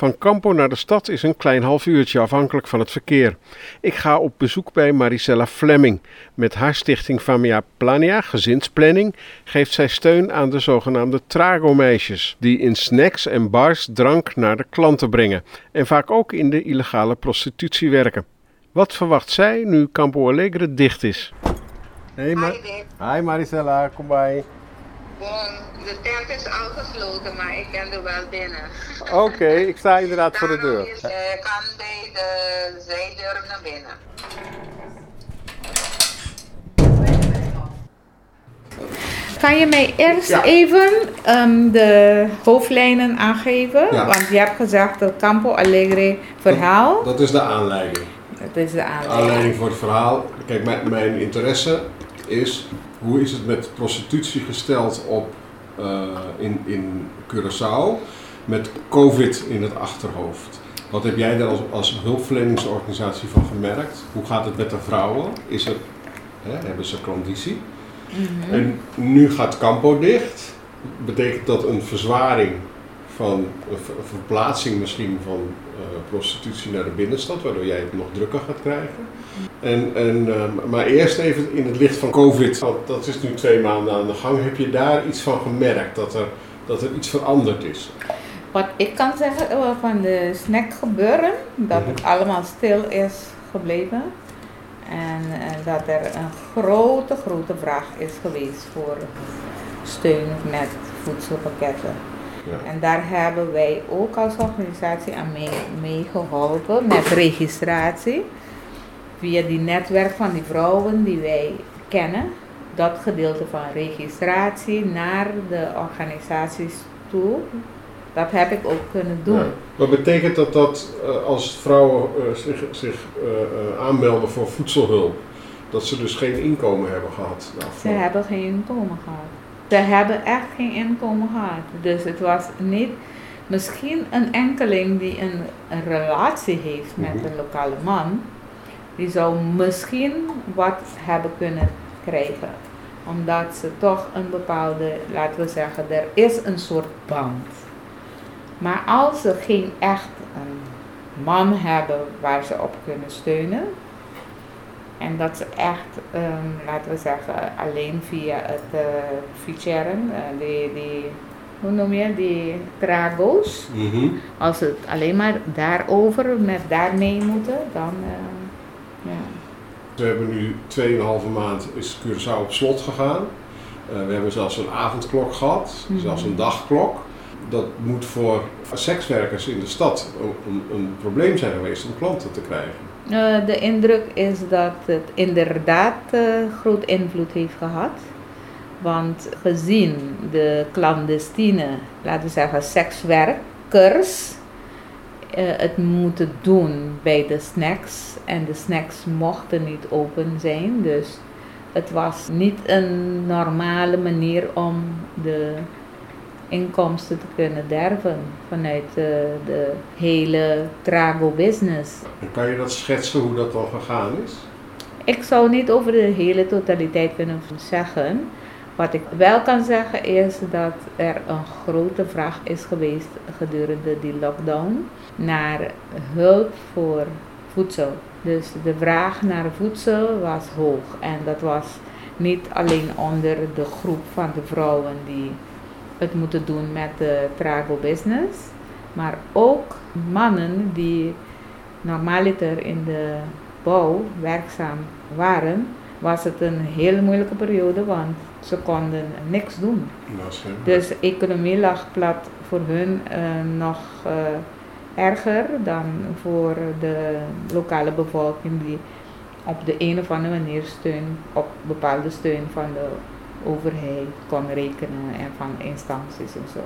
Van Campo naar de stad is een klein half uurtje afhankelijk van het verkeer. Ik ga op bezoek bij Maricella Fleming. Met haar stichting Famia Plania, gezinsplanning, geeft zij steun aan de zogenaamde trago-meisjes, die in snacks en bars drank naar de klanten brengen en vaak ook in de illegale prostitutie werken. Wat verwacht zij nu Campo Alegre dicht is? Hey, Ma Hi Maricella, kom bij. De tent is al gesloten, maar ik ben er wel binnen. Oké, ik sta inderdaad voor de deur. Je uh, kan bij de zijdeur naar binnen. Kan je mij eerst even um, de hoofdlijnen aangeven? Ja. Want je hebt gezegd het Campo Alegre verhaal. Dat, dat is de aanleiding. Dat is de De aanleiding. aanleiding voor het verhaal. Kijk, mijn, mijn interesse is hoe is het met prostitutie gesteld op, eh, in, in Curaçao met COVID in het achterhoofd. Wat heb jij daar als, als hulpverleningsorganisatie van gemerkt? Hoe gaat het met de vrouwen? Is het, hè, hebben ze klandizie? Mhm. En nu gaat Campo dicht. Betekent dat een verzwaring van een ver- een verplaatsing misschien van prostitutie naar de binnenstad, waardoor jij het nog drukker gaat krijgen? En, en, eh, maar eerst even in het licht van COVID, want dat is nu twee maanden aan de gang. Heb je daar iets van gemerkt dat er, dat er iets veranderd is? Wat ik kan zeggen eh, van de snack gebeuren, dat het allemaal stil is gebleven. En eh, dat er een grote, grote vraag is geweest voor steun met voedselpakketten. Ja. En daar hebben wij ook als organisatie aan mee, mee geholpen met registratie. Via die netwerk van die vrouwen die wij kennen. Dat gedeelte van registratie naar de organisaties toe. Dat heb ik ook kunnen doen. Ja. Wat betekent dat dat eh, als vrouwen eh, zich, zich eh, aanmelden voor voedselhulp, dat ze dus geen inkomen hebben gehad? Ze hebben geen inkomen gehad. Ze hebben echt geen inkomen gehad. Dus het was niet misschien een enkeling die een, een relatie heeft met Mhm. een lokale man. Die zou misschien wat hebben kunnen krijgen. Omdat ze toch een bepaalde, laten we zeggen, er is een soort band. Maar als ze geen echt een man hebben waar ze op kunnen steunen. En dat ze echt, ehm, laten we zeggen, alleen via het uh, fietsen, eh, die, die, hoe noem je, die trago's. Mhm. Als ze het alleen maar daarover, met daarmee moeten, dan, eh, ja. We hebben nu 2,5 maand is Curaçao op slot gegaan. Eh, we hebben zelfs een avondklok gehad, Mhm. zelfs een dagklok. Dat moet voor sekswerkers in de stad een, een, een probleem zijn geweest om klanten te krijgen. Eh, de indruk is dat het inderdaad eh, groot invloed heeft gehad. Want gezien de clandestine, laten we zeggen sekswerkers, eh, het moeten doen bij de snacks. En de snacks mochten niet open zijn. Dus het was niet een normale manier om de inkomsten te kunnen derven vanuit eh, de hele trago business. En kan je dat schetsen hoe dat dan gegaan is? Ik zou niet over de hele totaliteit kunnen zeggen. Wat ik wel kan zeggen is dat er een grote vraag is geweest gedurende die lockdown naar hulp voor voedsel. Dus de vraag naar voedsel was hoog en dat was niet alleen onder de groep van de vrouwen die het moeten doen met de travel business, maar ook mannen die normaliter in de bouw werkzaam waren, was het een hele moeilijke periode, want ze konden niks doen. Dus de economie lag plat voor hun eh, nog eh, erger dan voor de lokale bevolking die op de een of andere manier steun, op bepaalde steun van de overheid kon rekenen en van instanties en zo.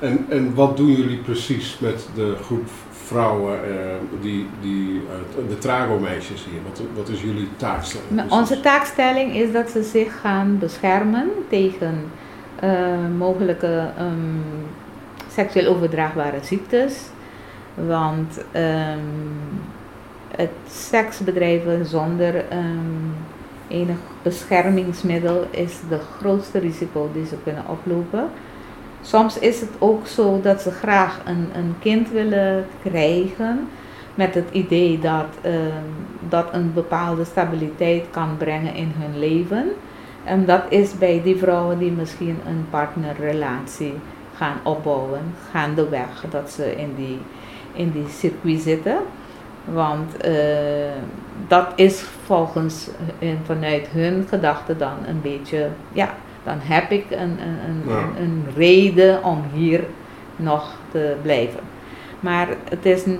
En, en wat doen jullie precies met de groep vrouwen, eh, die, die, eh, de trago-meisjes hier? Wat, wat is jullie taakstelling? Maar Onze taakstelling is dat ze zich gaan beschermen tegen eh, mogelijke ehm, seksueel overdraagbare ziektes. Want ehm, het seksbedrijven zonder ehm, enig beschermingsmiddel is de grootste risico die ze kunnen oplopen. Soms is het ook zo dat ze graag een, een kind willen krijgen met het idee dat ehm, dat een bepaalde stabiliteit kan brengen in hun leven. En dat is bij die vrouwen die misschien een partnerrelatie gaan opbouwen, gaandeweg dat ze in die, in die circuit zitten. Want eh, dat is volgens en vanuit hun gedachten dan een beetje, ja, dan heb ik een, een, een, een reden om hier nog te blijven. Maar het is uh,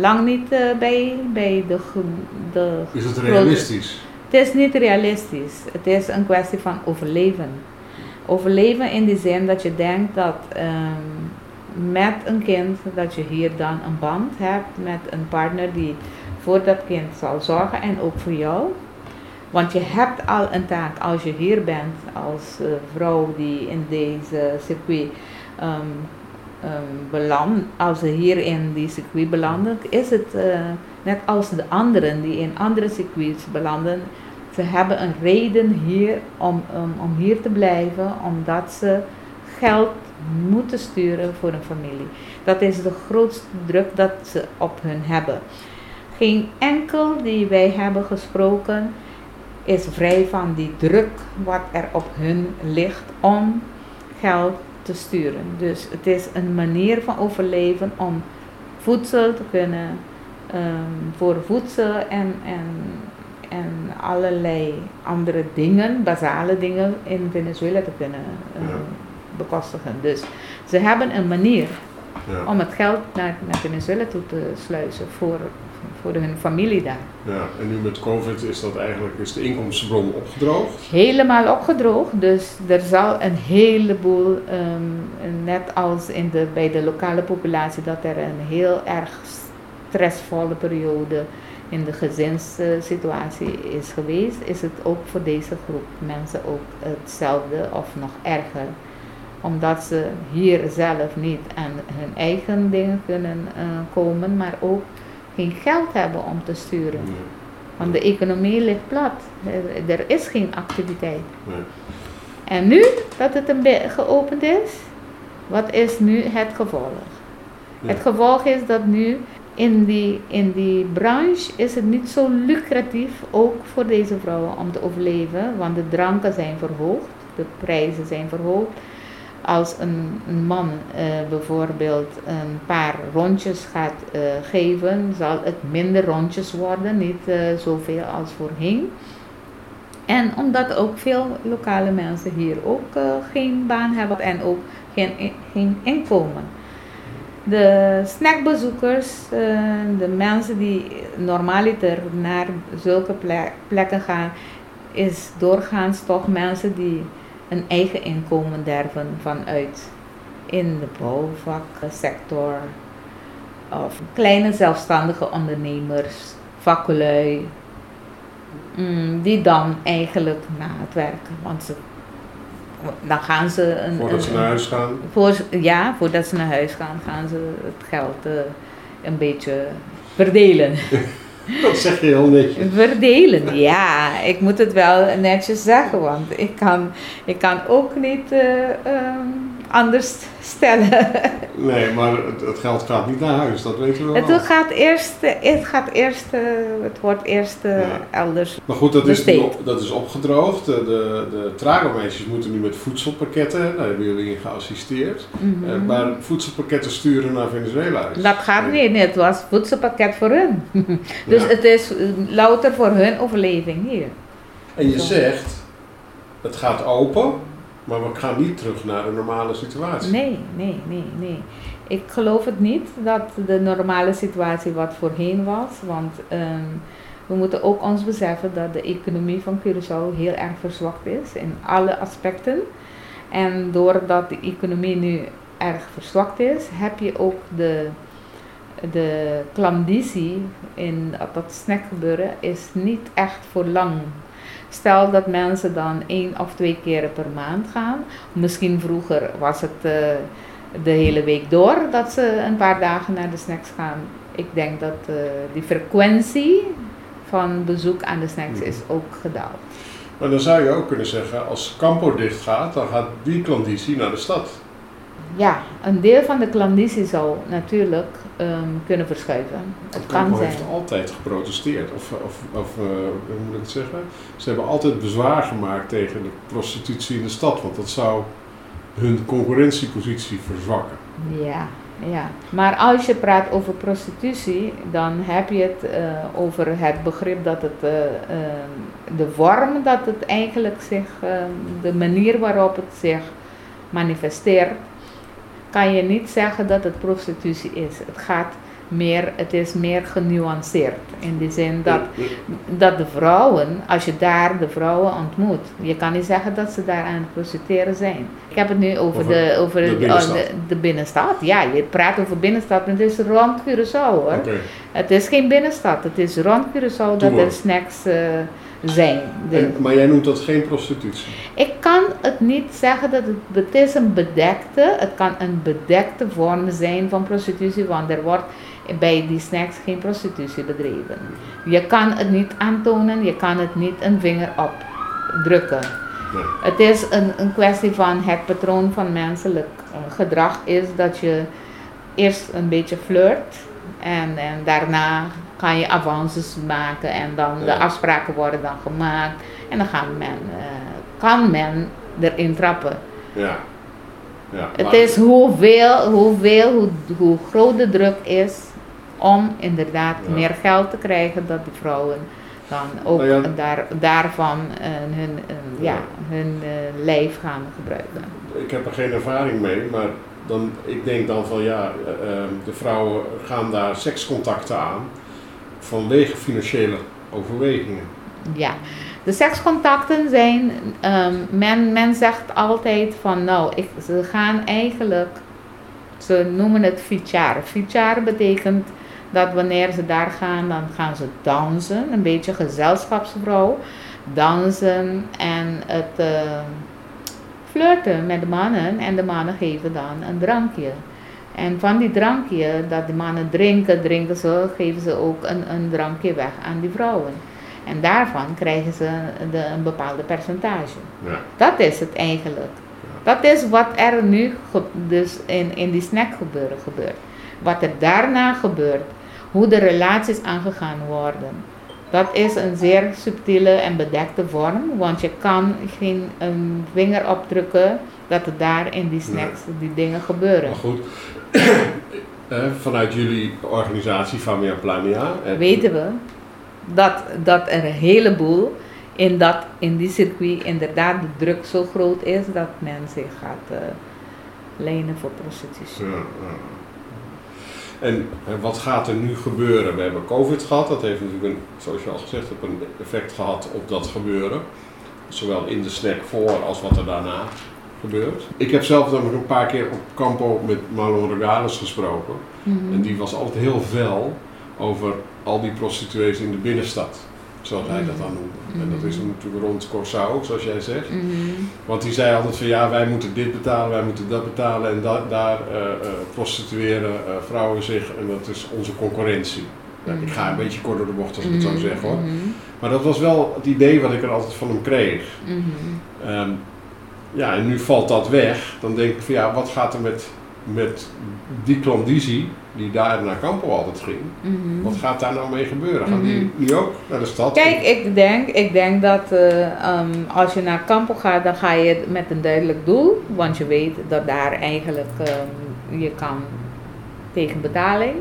lang niet uh, bij, bij de, de. Is het realistisch? Het is niet realistisch. Het is een kwestie van overleven. Overleven in die zin dat je denkt dat um, met een kind, dat je hier dan een band hebt met een partner die voor dat kind zal zorgen en ook voor jou. Want je hebt al een taak als je hier bent als uh, vrouw die in deze circuit um, um, beland, als ze hier in die circuit belanden, is het uh, net als de anderen die in andere circuits belanden. Ze hebben een reden hier om, om hier te blijven, omdat ze geld moeten sturen voor een familie. Dat is de grootste druk dat ze op hun hebben. Geen enkel die wij hebben gesproken is vrij van die druk wat er op hun ligt om geld te sturen. Dus het is een manier van overleven om voedsel te kunnen, um, voor voedsel en, en, en allerlei andere dingen, basale dingen in Venezuela te kunnen um, ja. bekostigen. Dus ze hebben een manier ja. om het geld naar, naar Venezuela toe te sluizen voor voor hun familie daar. Ja, en nu met COVID is dat eigenlijk is de inkomstenbron opgedroogd? Helemaal opgedroogd, dus er zal een heleboel, um, net als in de, bij de lokale populatie, dat er een heel erg stressvolle periode in de gezinssituatie is geweest, is het ook voor deze groep mensen ook hetzelfde of nog erger omdat ze hier zelf niet aan hun eigen dingen kunnen uh, komen, maar ook geen geld hebben om te sturen. Want de economie ligt plat. Er, is geen activiteit. Nee. En nu dat het een geopend is, wat is nu het gevolg? Het gevolg is dat nu in die, in die branche is het niet zo lucratief, ook voor deze vrouwen, om te overleven. Want de dranken zijn verhoogd, de prijzen zijn verhoogd als een, een man uh, bijvoorbeeld een paar rondjes gaat uh, geven, zal het minder rondjes worden, niet uh, zoveel als voorheen. En omdat ook veel lokale mensen hier ook geen baan hebben en ook geen, geen inkomen. De snackbezoekers, de mensen die normaliter naar zulke plekken gaan, is doorgaans toch mensen die een eigen inkomen derven vanuit in de bouwvaksector of kleine zelfstandige ondernemers, vakkelui, mm, die dan eigenlijk na het werken, want ze, dan gaan ze een, voordat ze naar huis gaan. Voor, ja, voordat ze naar huis gaan, gaan ze het geld uh, een beetje verdelen. Dat zeg je heel netjes. Verdelen, ja. Ik moet het wel netjes zeggen, want ik kan, ik kan ook niet uh, um, anders stellen. Nee, maar het, het, geld gaat niet naar huis, dat weten we wel. Het gaat eerst, het, gaat eerst, uh, het wordt eerst ja. elders Maar goed, dat is, dat is opgedroogd. De, de, tragomeisjes moeten nu met voedselpakketten, daar hebben jullie in geassisteerd. Mm -hmm. maar voedselpakketten sturen naar Venezuela. Dat gaat nee. niet, het was voedselpakket voor hun. dus ja. het is louter voor hun overleving hier. En je Zo. zegt, het gaat open, maar we gaan niet terug naar de normale situatie. Nee, nee, nee, nee. Ik geloof het niet dat de normale situatie wat voorheen was. Want um, we moeten ook ons beseffen dat de economie van Curaçao heel erg verzwakt is in alle aspecten. En doordat de economie nu erg verzwakt is, heb je ook de, de klandizie in dat snackgebeuren is niet echt voor lang Stel dat mensen dan één of twee keren per maand gaan. Misschien vroeger was het uh, de hele week door dat ze een paar dagen naar de snacks gaan. Ik denk dat uh, die frequentie van bezoek aan de snacks is ook gedaald. Maar dan zou je ook kunnen zeggen, als Campo dicht gaat, dan gaat die klanditie naar de stad. Ja, een deel van de klandizie zou natuurlijk ehm, kunnen verschuiven. Het kan zijn. heeft altijd geprotesteerd. Of, of, of eh, hoe moet ik het zeggen? Ze hebben altijd bezwaar gemaakt tegen de prostitutie in de stad. Want dat zou hun concurrentiepositie verzwakken. Ja, ja. Maar als je praat over prostitutie, dan heb je het eh, over het begrip dat het, eh, ehm, de vorm dat het eigenlijk zich, ehm, de manier waarop het zich manifesteert, kan je niet zeggen dat het prostitutie is. Het gaat meer, het is meer genuanceerd. In die zin dat, dat de vrouwen, als je daar de vrouwen ontmoet, je kan niet zeggen dat ze daar aan het prostitueren zijn. Ik heb het nu over, Over de, over de de, binnenstad. de, de binnenstad. Ja, je praat over binnenstad, maar het is rond Curaçao hoor. Het is geen binnenstad, het is rond Curaçao dat er snacks eh, zijn. En- Maar jij noemt dat geen prostitutie. ik kan het niet zeggen dat het, het is een bedekte, het kan een bedekte vorm zijn van prostitutie, want er wordt bij die snacks geen prostitutie bedreven. Je kan het niet aantonen, je kan het niet een vinger opdrukken. Nee. Het is een, een kwestie van het patroon van menselijk eh, gedrag is dat je eerst een beetje flirt en, en daarna kan je avances maken en dan de afspraken worden dan gemaakt en dan gaan men, eh, kan men erin trappen. Ja. ja. Het is hoeveel, hoeveel hoe, hoe groot de druk is om inderdaad Ja. meer geld te krijgen dat die vrouwen dan ook Nou ja. daar, daarvan eh, hun, eh, ja, hun lijf gaan gebruiken. Ik heb er geen ervaring mee, maar dan, ik denk dan van ja, eh, eh, de vrouwen gaan daar sekscontacten aan vanwege financiële overwegingen. Ja, de sekscontacten zijn, ehm, men, men zegt altijd van nou, ik, ze gaan eigenlijk, ze noemen het fichar. Fichar betekent dat wanneer ze daar gaan, dan gaan ze dansen, een beetje gezelschapsvrouw, dansen en het ehm, flirten met de mannen en de mannen geven dan een drankje. En van die drankje dat de mannen drinken, drinken ze, geven ze ook een, een drankje weg aan die vrouwen. En daarvan krijgen ze de, een bepaalde percentage. Ja. Dat is het eigenlijk. Dat is wat er nu dus in, in die snack gebeuren gebeurt. Wat er daarna gebeurt, hoe de relaties aangegaan worden. Dat is een zeer subtiele en bedekte vorm, want je kan geen een vinger opdrukken dat er daar in die snacks die dingen gebeuren. Maar goed, vanuit jullie organisatie Famia Plania. en- weten we dat, dat er een heleboel in, dat, in die circuit inderdaad de druk zo groot is dat men zich gaat eh, lenen voor prostitutie. Ja, ja. En wat gaat er nu gebeuren? We hebben COVID gehad, dat heeft natuurlijk, een, zoals je al gezegd hebt, een effect gehad op dat gebeuren. Zowel in de snack voor als wat er daarna gebeurt. Ik heb zelf namelijk een paar keer op Campo met Marlon Regales gesproken. Mhm. En die was altijd heel fel over al die prostituees in de binnenstad. Zoals hij dat dan noemde. En dat is dan natuurlijk rond Corsau, zoals jij zegt. Mhm. Want die zei altijd van ja, wij moeten dit betalen, wij moeten dat betalen en da- daar eh, eh, prostitueren eh, vrouwen zich en dat is onze concurrentie. Ja, ik ga een beetje kort door de bocht als ik het zo zeg hoor. Mhm. Maar dat was wel het idee wat ik er altijd van hem kreeg. Mhm. Ja, en nu valt dat weg. Dan denk ik van ja, wat gaat er met, met die klandizie die daar naar Campo altijd ging? Mhm. Wat gaat daar nou mee gebeuren? Gaan die nu ook naar de stad? Kijk, ik denk, ik denk dat eh, ehm, als je naar Campo gaat, dan ga je met een duidelijk doel. Want je weet dat daar eigenlijk ehm, je kan tegen betaling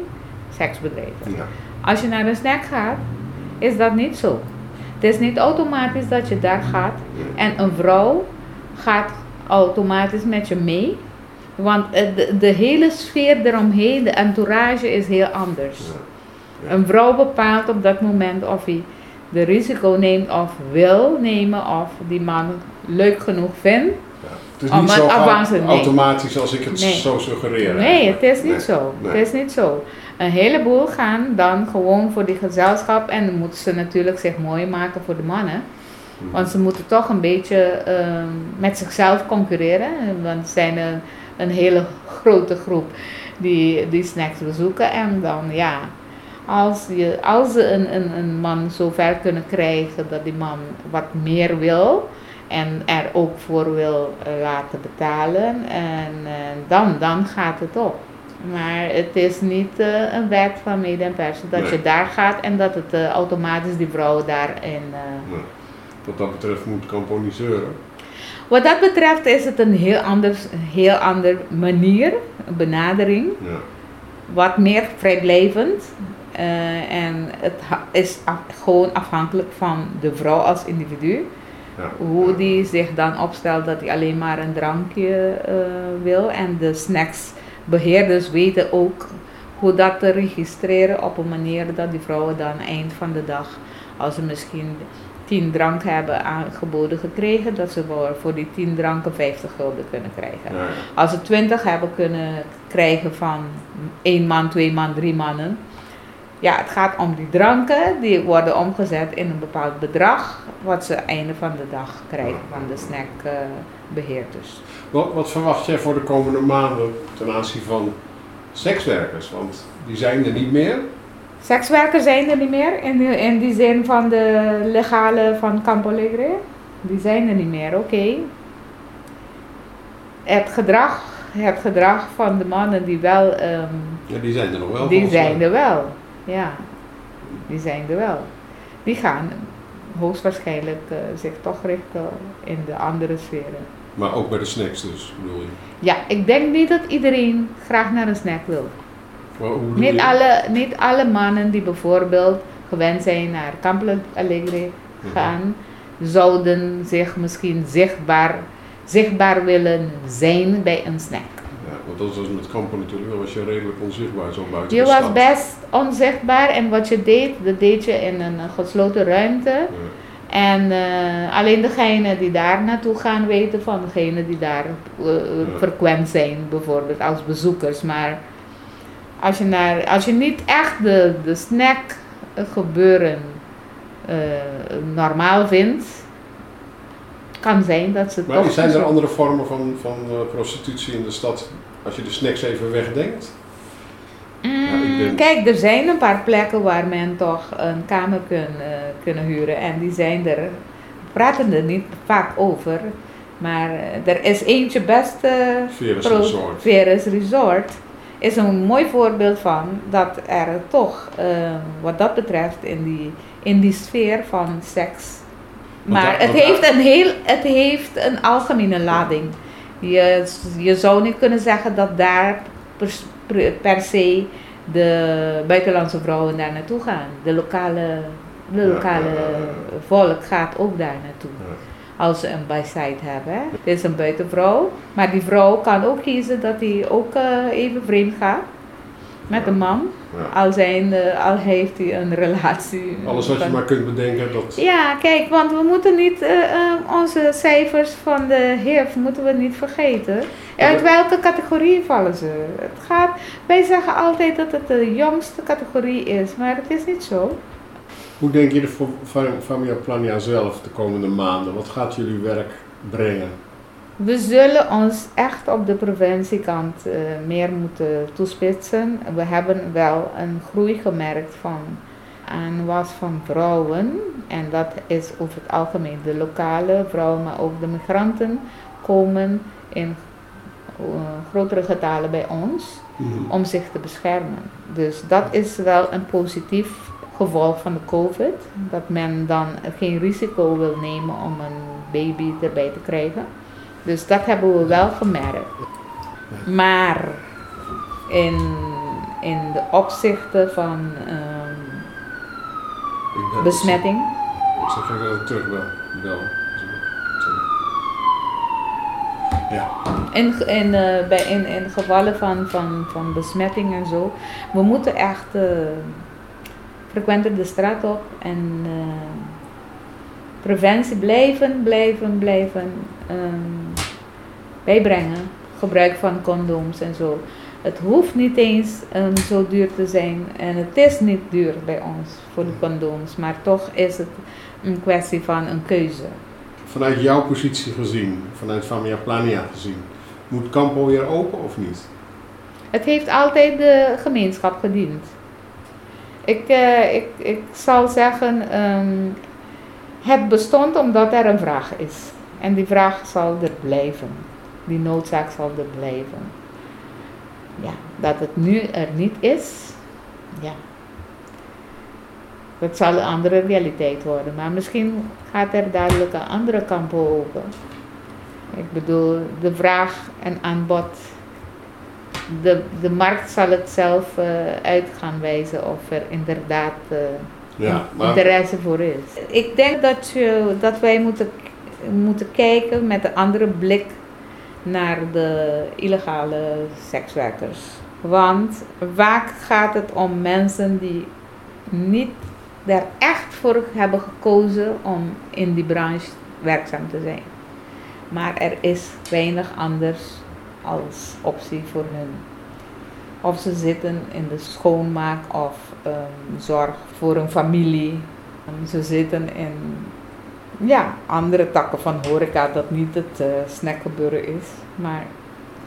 seks bedrijven. Ja. Als je naar een snack gaat, is dat niet zo. Het is niet automatisch dat je daar gaat en een vrouw gaat automatisch met je mee. Want eh, de, de hele sfeer eromheen, de entourage is heel anders. Ja. Een vrouw bepaalt op dat moment of hij de risico neemt of wil nemen of die man leuk genoeg vindt. Ja. Het is niet zo nee. automatisch als ik het Nee. zo suggereer. Nee, het is niet Nee. zo. Nee. Het is niet zo. Een heleboel gaan dan gewoon voor die gezelschap en dan moeten ze natuurlijk zich mooi maken voor de mannen. Mhm. Want ze moeten toch een beetje ehm, met zichzelf concurreren. Want ze zijn een, een hele grote groep die die snacks bezoeken. En dan ja, als, je, als ze een, een, een man zo ver kunnen krijgen dat die man wat meer wil. en er ook voor wil eh, laten betalen, en eh, dan, dan gaat het op. Maar het is niet eh, een wet van mede en persen dat Nee. je daar gaat en dat het automatisch die vrouw daarin. Nee. Wat dat betreft moet Campo niet zeuren. Wat dat betreft is het een heel ander, een heel ander manier, een benadering. Ja. wat meer vrijblijvend. Eh, en het is af- gewoon afhankelijk van de vrouw als individu. Ja. Hoe die zich dan opstelt dat hij alleen maar een drankje eh, wil. En de snacksbeheerders weten ook hoe dat te registreren op een manier dat die vrouwen dan eind van de dag, als ze misschien 10 drank hebben aangeboden gekregen, dat ze voor, voor die 10 dranken 50 gulden kunnen krijgen. Ja. Als ze 20 hebben kunnen krijgen van één man, twee man, drie mannen. Ja, het gaat om die dranken. Die worden omgezet in een bepaald bedrag. Wat ze einde van de dag krijgen van de snackbeheerders. Wat, wat verwacht jij voor de komende maanden ten aanzien van sekswerkers? Want die zijn er niet meer. Sekswerkers zijn er niet meer in, die- in die zin van de legale van Campo Alegre. Die zijn er niet meer, oké. Het gedrag, het gedrag van de mannen die wel ehm, Ja, die zijn er nog wel. Die zijn mij. er wel, ja. Die zijn er wel. Die gaan hoogstwaarschijnlijk eh, zich toch richten in de andere sferen. Maar ook bij de snacks dus, bedoel je? Ja, ik denk niet dat iedereen graag naar een snack wil. Niet alle, niet alle mannen die bijvoorbeeld gewend zijn naar Campo Alegre Mhm. gaan, zouden zich misschien zichtbaar, zichtbaar willen zijn bij een snack. Ja, want dat was met kampen natuurlijk, dan was je redelijk onzichtbaar zo buiten Je was best onzichtbaar en wat je deed, dat deed je in een gesloten ruimte. Ja. En eh, alleen degenen die daar naartoe gaan weten van degenen die daar eh, frequent zijn, bijvoorbeeld als bezoekers. Maar als je, naar, als je niet echt de, de snack gebeuren eh, normaal vindt, kan zijn dat ze Maar toch... zijn er andere vormen van, van eh, prostitutie in de stad als je de snacks even wegdenkt? Ben- Mm, Kijk, er zijn een paar plekken waar men toch een kamer kun, eh, kunnen huren. En die zijn er, we praten er niet vaak over. Maar er is eentje best... Resort. Veres Resort is een mooi voorbeeld van dat er toch, eh, wat dat betreft, in die, in die sfeer van seks. Maar het heeft, een heel, het heeft een algemene lading. Je, je zou niet kunnen zeggen dat daar per, per- per se de buitenlandse vrouwen daar naartoe gaan. De lokale, de lokale ja, ja, ja. volk gaat ook daar naartoe. Als ze een bijside hebben. Hè. Het is een buitenvrouw, maar die vrouw kan ook kiezen dat hij ook eh, even vreemd gaat met een man. Ja. Al, zijn, al heeft hij een relatie. Alles wat je maar kunt bedenken, dat... Ja, kijk, want we moeten niet eh, eh, onze cijfers van de HIV moeten we niet vergeten. Uit welke categorie vallen ze? Het gaat, wij zeggen altijd dat het de jongste categorie is, maar het is niet zo. Hoe denk je Fam- Famia Plania zelf de komende maanden? Wat gaat jullie werk brengen? We zullen ons echt op de preventiekant eh, meer moeten toespitsen. We hebben wel een groei gemerkt van aanwas van vrouwen. En dat is over het algemeen de lokale vrouwen, maar ook de migranten komen in eh, grotere getalen bij ons om zich te beschermen. Dus dat is wel een positief gevolg van de COVID. Dat men dan geen risico wil nemen om een baby erbij te krijgen. Dus dat hebben we wel gemerkt. Maar in, in de opzichten van ehm, besmetting. Ik dat ik terug bel. bel. Ja, In, in, eh, bij, in, in gevallen van, van, van besmetting en zo. We moeten echt eh, frequenter de straat op en eh, preventie blijven, blijven, blijven ehm, bijbrengen. Gebruik van condooms en zo. Het hoeft niet eens ehm, zo duur te zijn en het is niet duur bij ons voor de condooms, maar toch is het een kwestie van een keuze. vanuit jouw positie gezien, vanuit Famia Plania gezien, moet Campo weer open of niet? Het heeft altijd de gemeenschap gediend. Ik, eh, ik, ik zal zeggen, ehm, het bestond omdat er een vraag is. En die vraag zal er blijven. Die noodzaak zal er blijven. Ja, dat het nu er niet is, ja. Dat zal een andere realiteit worden. Maar misschien gaat er dadelijk een andere kampen open. Ik bedoel, de vraag en aanbod. De, de markt zal het zelf uh, uit gaan wijzen of er inderdaad uh, ja, maar... interesse voor is. Ik denk dat, je, dat wij moeten, moeten kijken met een andere blik naar de illegale sekswerkers. Want vaak gaat het om mensen die niet er echt voor hebben gekozen om in die branche werkzaam te zijn. Maar er is weinig anders als optie voor hun. Of ze zitten in de schoonmaak of um, zorg voor een familie. Ze zitten in ja, andere takken van horeca dat niet het uh, snackgebeuren is. Maar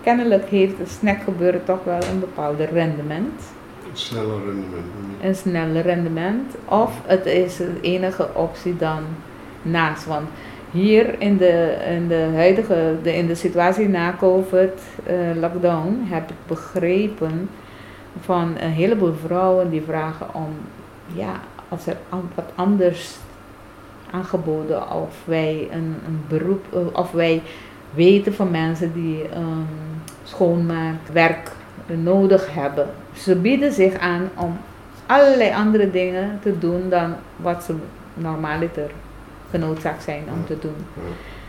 kennelijk heeft het snackgebeuren toch wel een bepaald rendement. Een sneller rendement. Een sneller rendement. Of het is de enige optie dan naast. Want hier in de, in de huidige, de, in de situatie na COVID uh, lockdown, heb ik begrepen van een heleboel vrouwen die vragen om, ja, als er wat anders aangeboden of wij een, een beroep, eh, of wij weten van mensen die um, schoonmaakwerk nodig hebben. Ze bieden zich aan om allerlei andere dingen te doen dan wat ze normaliter genoodzaakt zijn om te doen.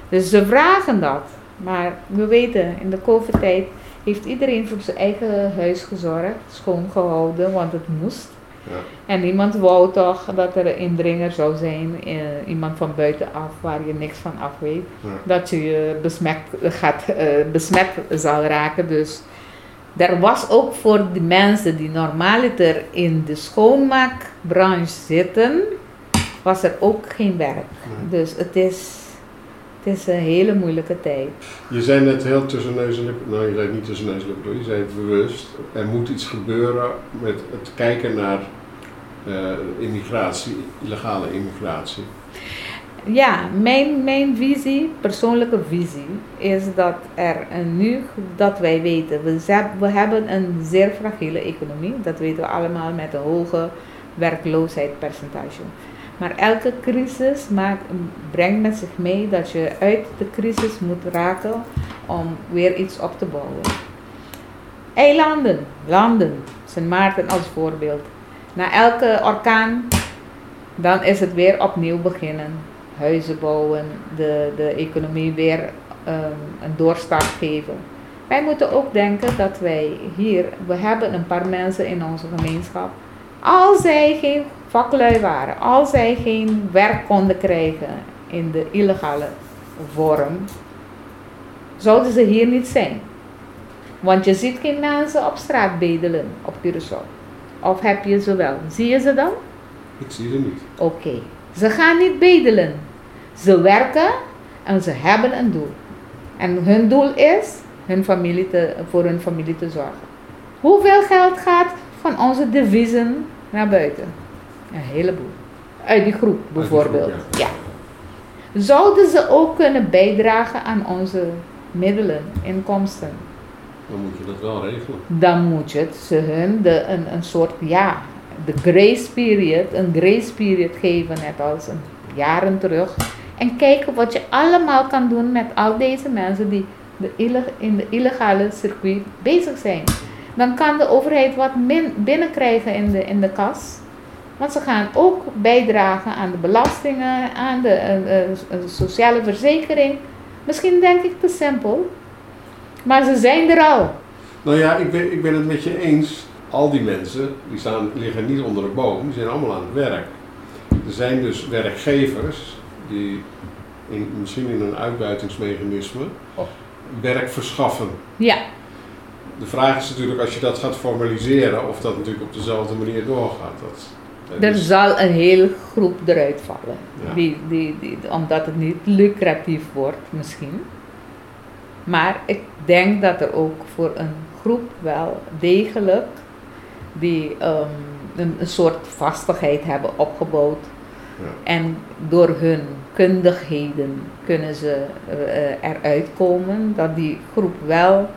Dus ze vragen dat. Maar we weten, in de COVID-tijd heeft iedereen voor zijn eigen huis gezorgd, schoongehouden, want het moest. Ja. En niemand wou toch dat er een indringer zou zijn, eh, iemand van buitenaf waar je niks van af weet, dat je je besmet, gaat, uh, besmet zal raken. Dus er was ook voor de mensen die normaliter in de schoonmaakbranche zitten, was er ook geen werk. Dus het is, het is een hele moeilijke tijd. Je zei net heel tussen neus en lippen, nou je zei niet tussen neus en lippen, je zei bewust. Er moet iets gebeuren met het kijken naar uh, immigratie, illegale immigratie. Ja, mijn, mijn visie, persoonlijke visie, is dat er nu, dat wij weten, we, we hebben een zeer fragiele economie, dat weten we allemaal met een hoge werkloosheidspercentage. Maar elke crisis maakt, brengt met zich mee dat je uit de crisis moet raken om weer iets op te bouwen. Eilanden, landen, Sint Maarten als voorbeeld. Na elke orkaan, dan is het weer opnieuw beginnen. Huizen bouwen, de, de economie weer um, een doorstart geven. Wij moeten ook denken dat wij hier, we hebben een paar mensen in onze gemeenschap. Als zij geen vaklui waren, als zij geen werk konden krijgen in de illegale vorm, zouden ze hier niet zijn. Want je ziet geen mensen op straat bedelen op Curaçao. Of heb je ze wel? Zie je ze dan? Ik zie ze niet. Oké. Ze gaan niet bedelen. Ze werken en ze hebben een doel. En hun doel is hun familie te, voor hun familie te zorgen. Hoeveel geld gaat van onze deviezen naar buiten? Een heleboel. Uit die groep bijvoorbeeld. ja. Zouden ze ook kunnen bijdragen aan onze middelen, inkomsten? Dan moet je dat wel regelen. Dan moet je het ze hun de, een, een soort, ja, de grace period, een grace period geven, net als een jaren terug. En kijken wat je allemaal kan doen met al deze mensen die de in de illegale circuit bezig zijn. Dan kan de overheid wat min binnenkrijgen in de, in de kas. Want ze gaan ook bijdragen aan de belastingen, aan de, uh, sociale verzekering. Misschien denk ik te simpel, maar ze zijn er al. Nou ja, ik ben, ik ben het met je eens. Al die mensen, die staan, liggen niet onder de boom, die zijn allemaal aan het werk. Er zijn dus werkgevers die in, misschien in een uitbuitingsmechanisme oh. werk verschaffen. Ja. De vraag is natuurlijk als je dat gaat formaliseren of dat natuurlijk op dezelfde manier doorgaat. Dat, er zal een hele groep eruit vallen. Die, die, die, omdat het niet lucratief wordt misschien. Maar ik denk dat er ook voor een groep wel degelijk die um, een, een, soort vastigheid hebben opgebouwd. En door hun kundigheden kunnen ze uh, eruit komen dat die groep wel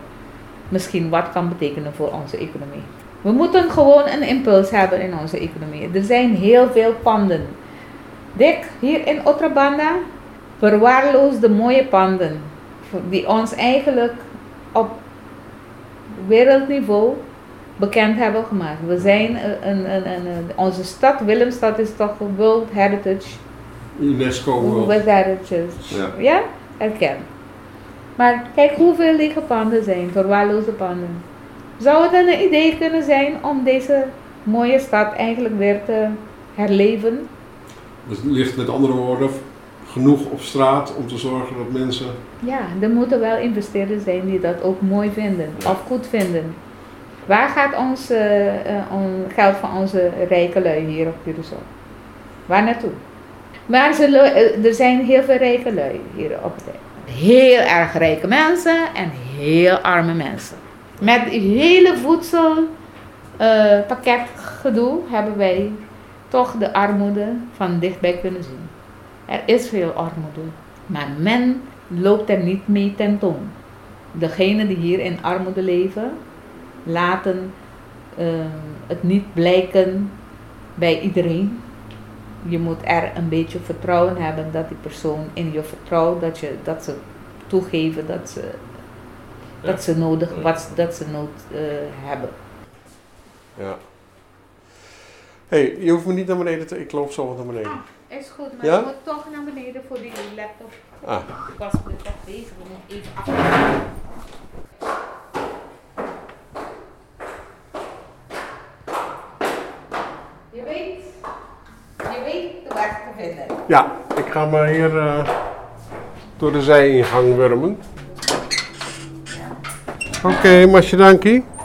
misschien wat kan betekenen voor onze economie. We moeten gewoon een impuls hebben in onze economie. Er zijn heel veel panden. Dick, hier in Otrabanda, verwaarloosde mooie panden. Die ons eigenlijk op wereldniveau bekend hebben gemaakt. We zijn een, een, een, onze stad, Willemstad, is toch World Heritage. UNESCO World, World Heritage. Ja. ja, erkend. Maar kijk hoeveel lege panden zijn, verwaarloosde panden. Zou het dan een idee kunnen zijn om deze mooie stad eigenlijk weer te herleven? Het ligt met andere woorden genoeg op straat om te zorgen dat mensen. Ja, er moeten wel investeerders zijn die dat ook mooi vinden of goed vinden. Waar gaat ons uh, geld van onze rijke lui hier op Curaçao? Waar naartoe? Maar ze, eh, er zijn heel veel rijke lui hier op het Heel erg rijke mensen en heel arme mensen. Met hele voedselpakketgedoe uh, hebben wij toch de armoede van dichtbij kunnen zien. Er is veel armoede, maar men loopt er niet mee tentoon. Degenen die hier in armoede leven, laten uh, het niet blijken bij iedereen. Je moet er een beetje vertrouwen hebben dat die persoon in je vertrouwt, dat, je, dat ze toegeven dat ze. Dat ze nodig, wat dat ze nood uh, hebben. Ja. hey, je hoeft me niet naar beneden te, ik loop zo wat naar beneden. Ah, is goed, maar ja? je moet toch naar beneden voor die laptop. Ah. Ik was me toch bezig, moeten even af. Je weet, je weet de weg te vinden. Ja, ik ga maar hier uh, door de zijingang wurmen. Oké, okay, Masje dankie.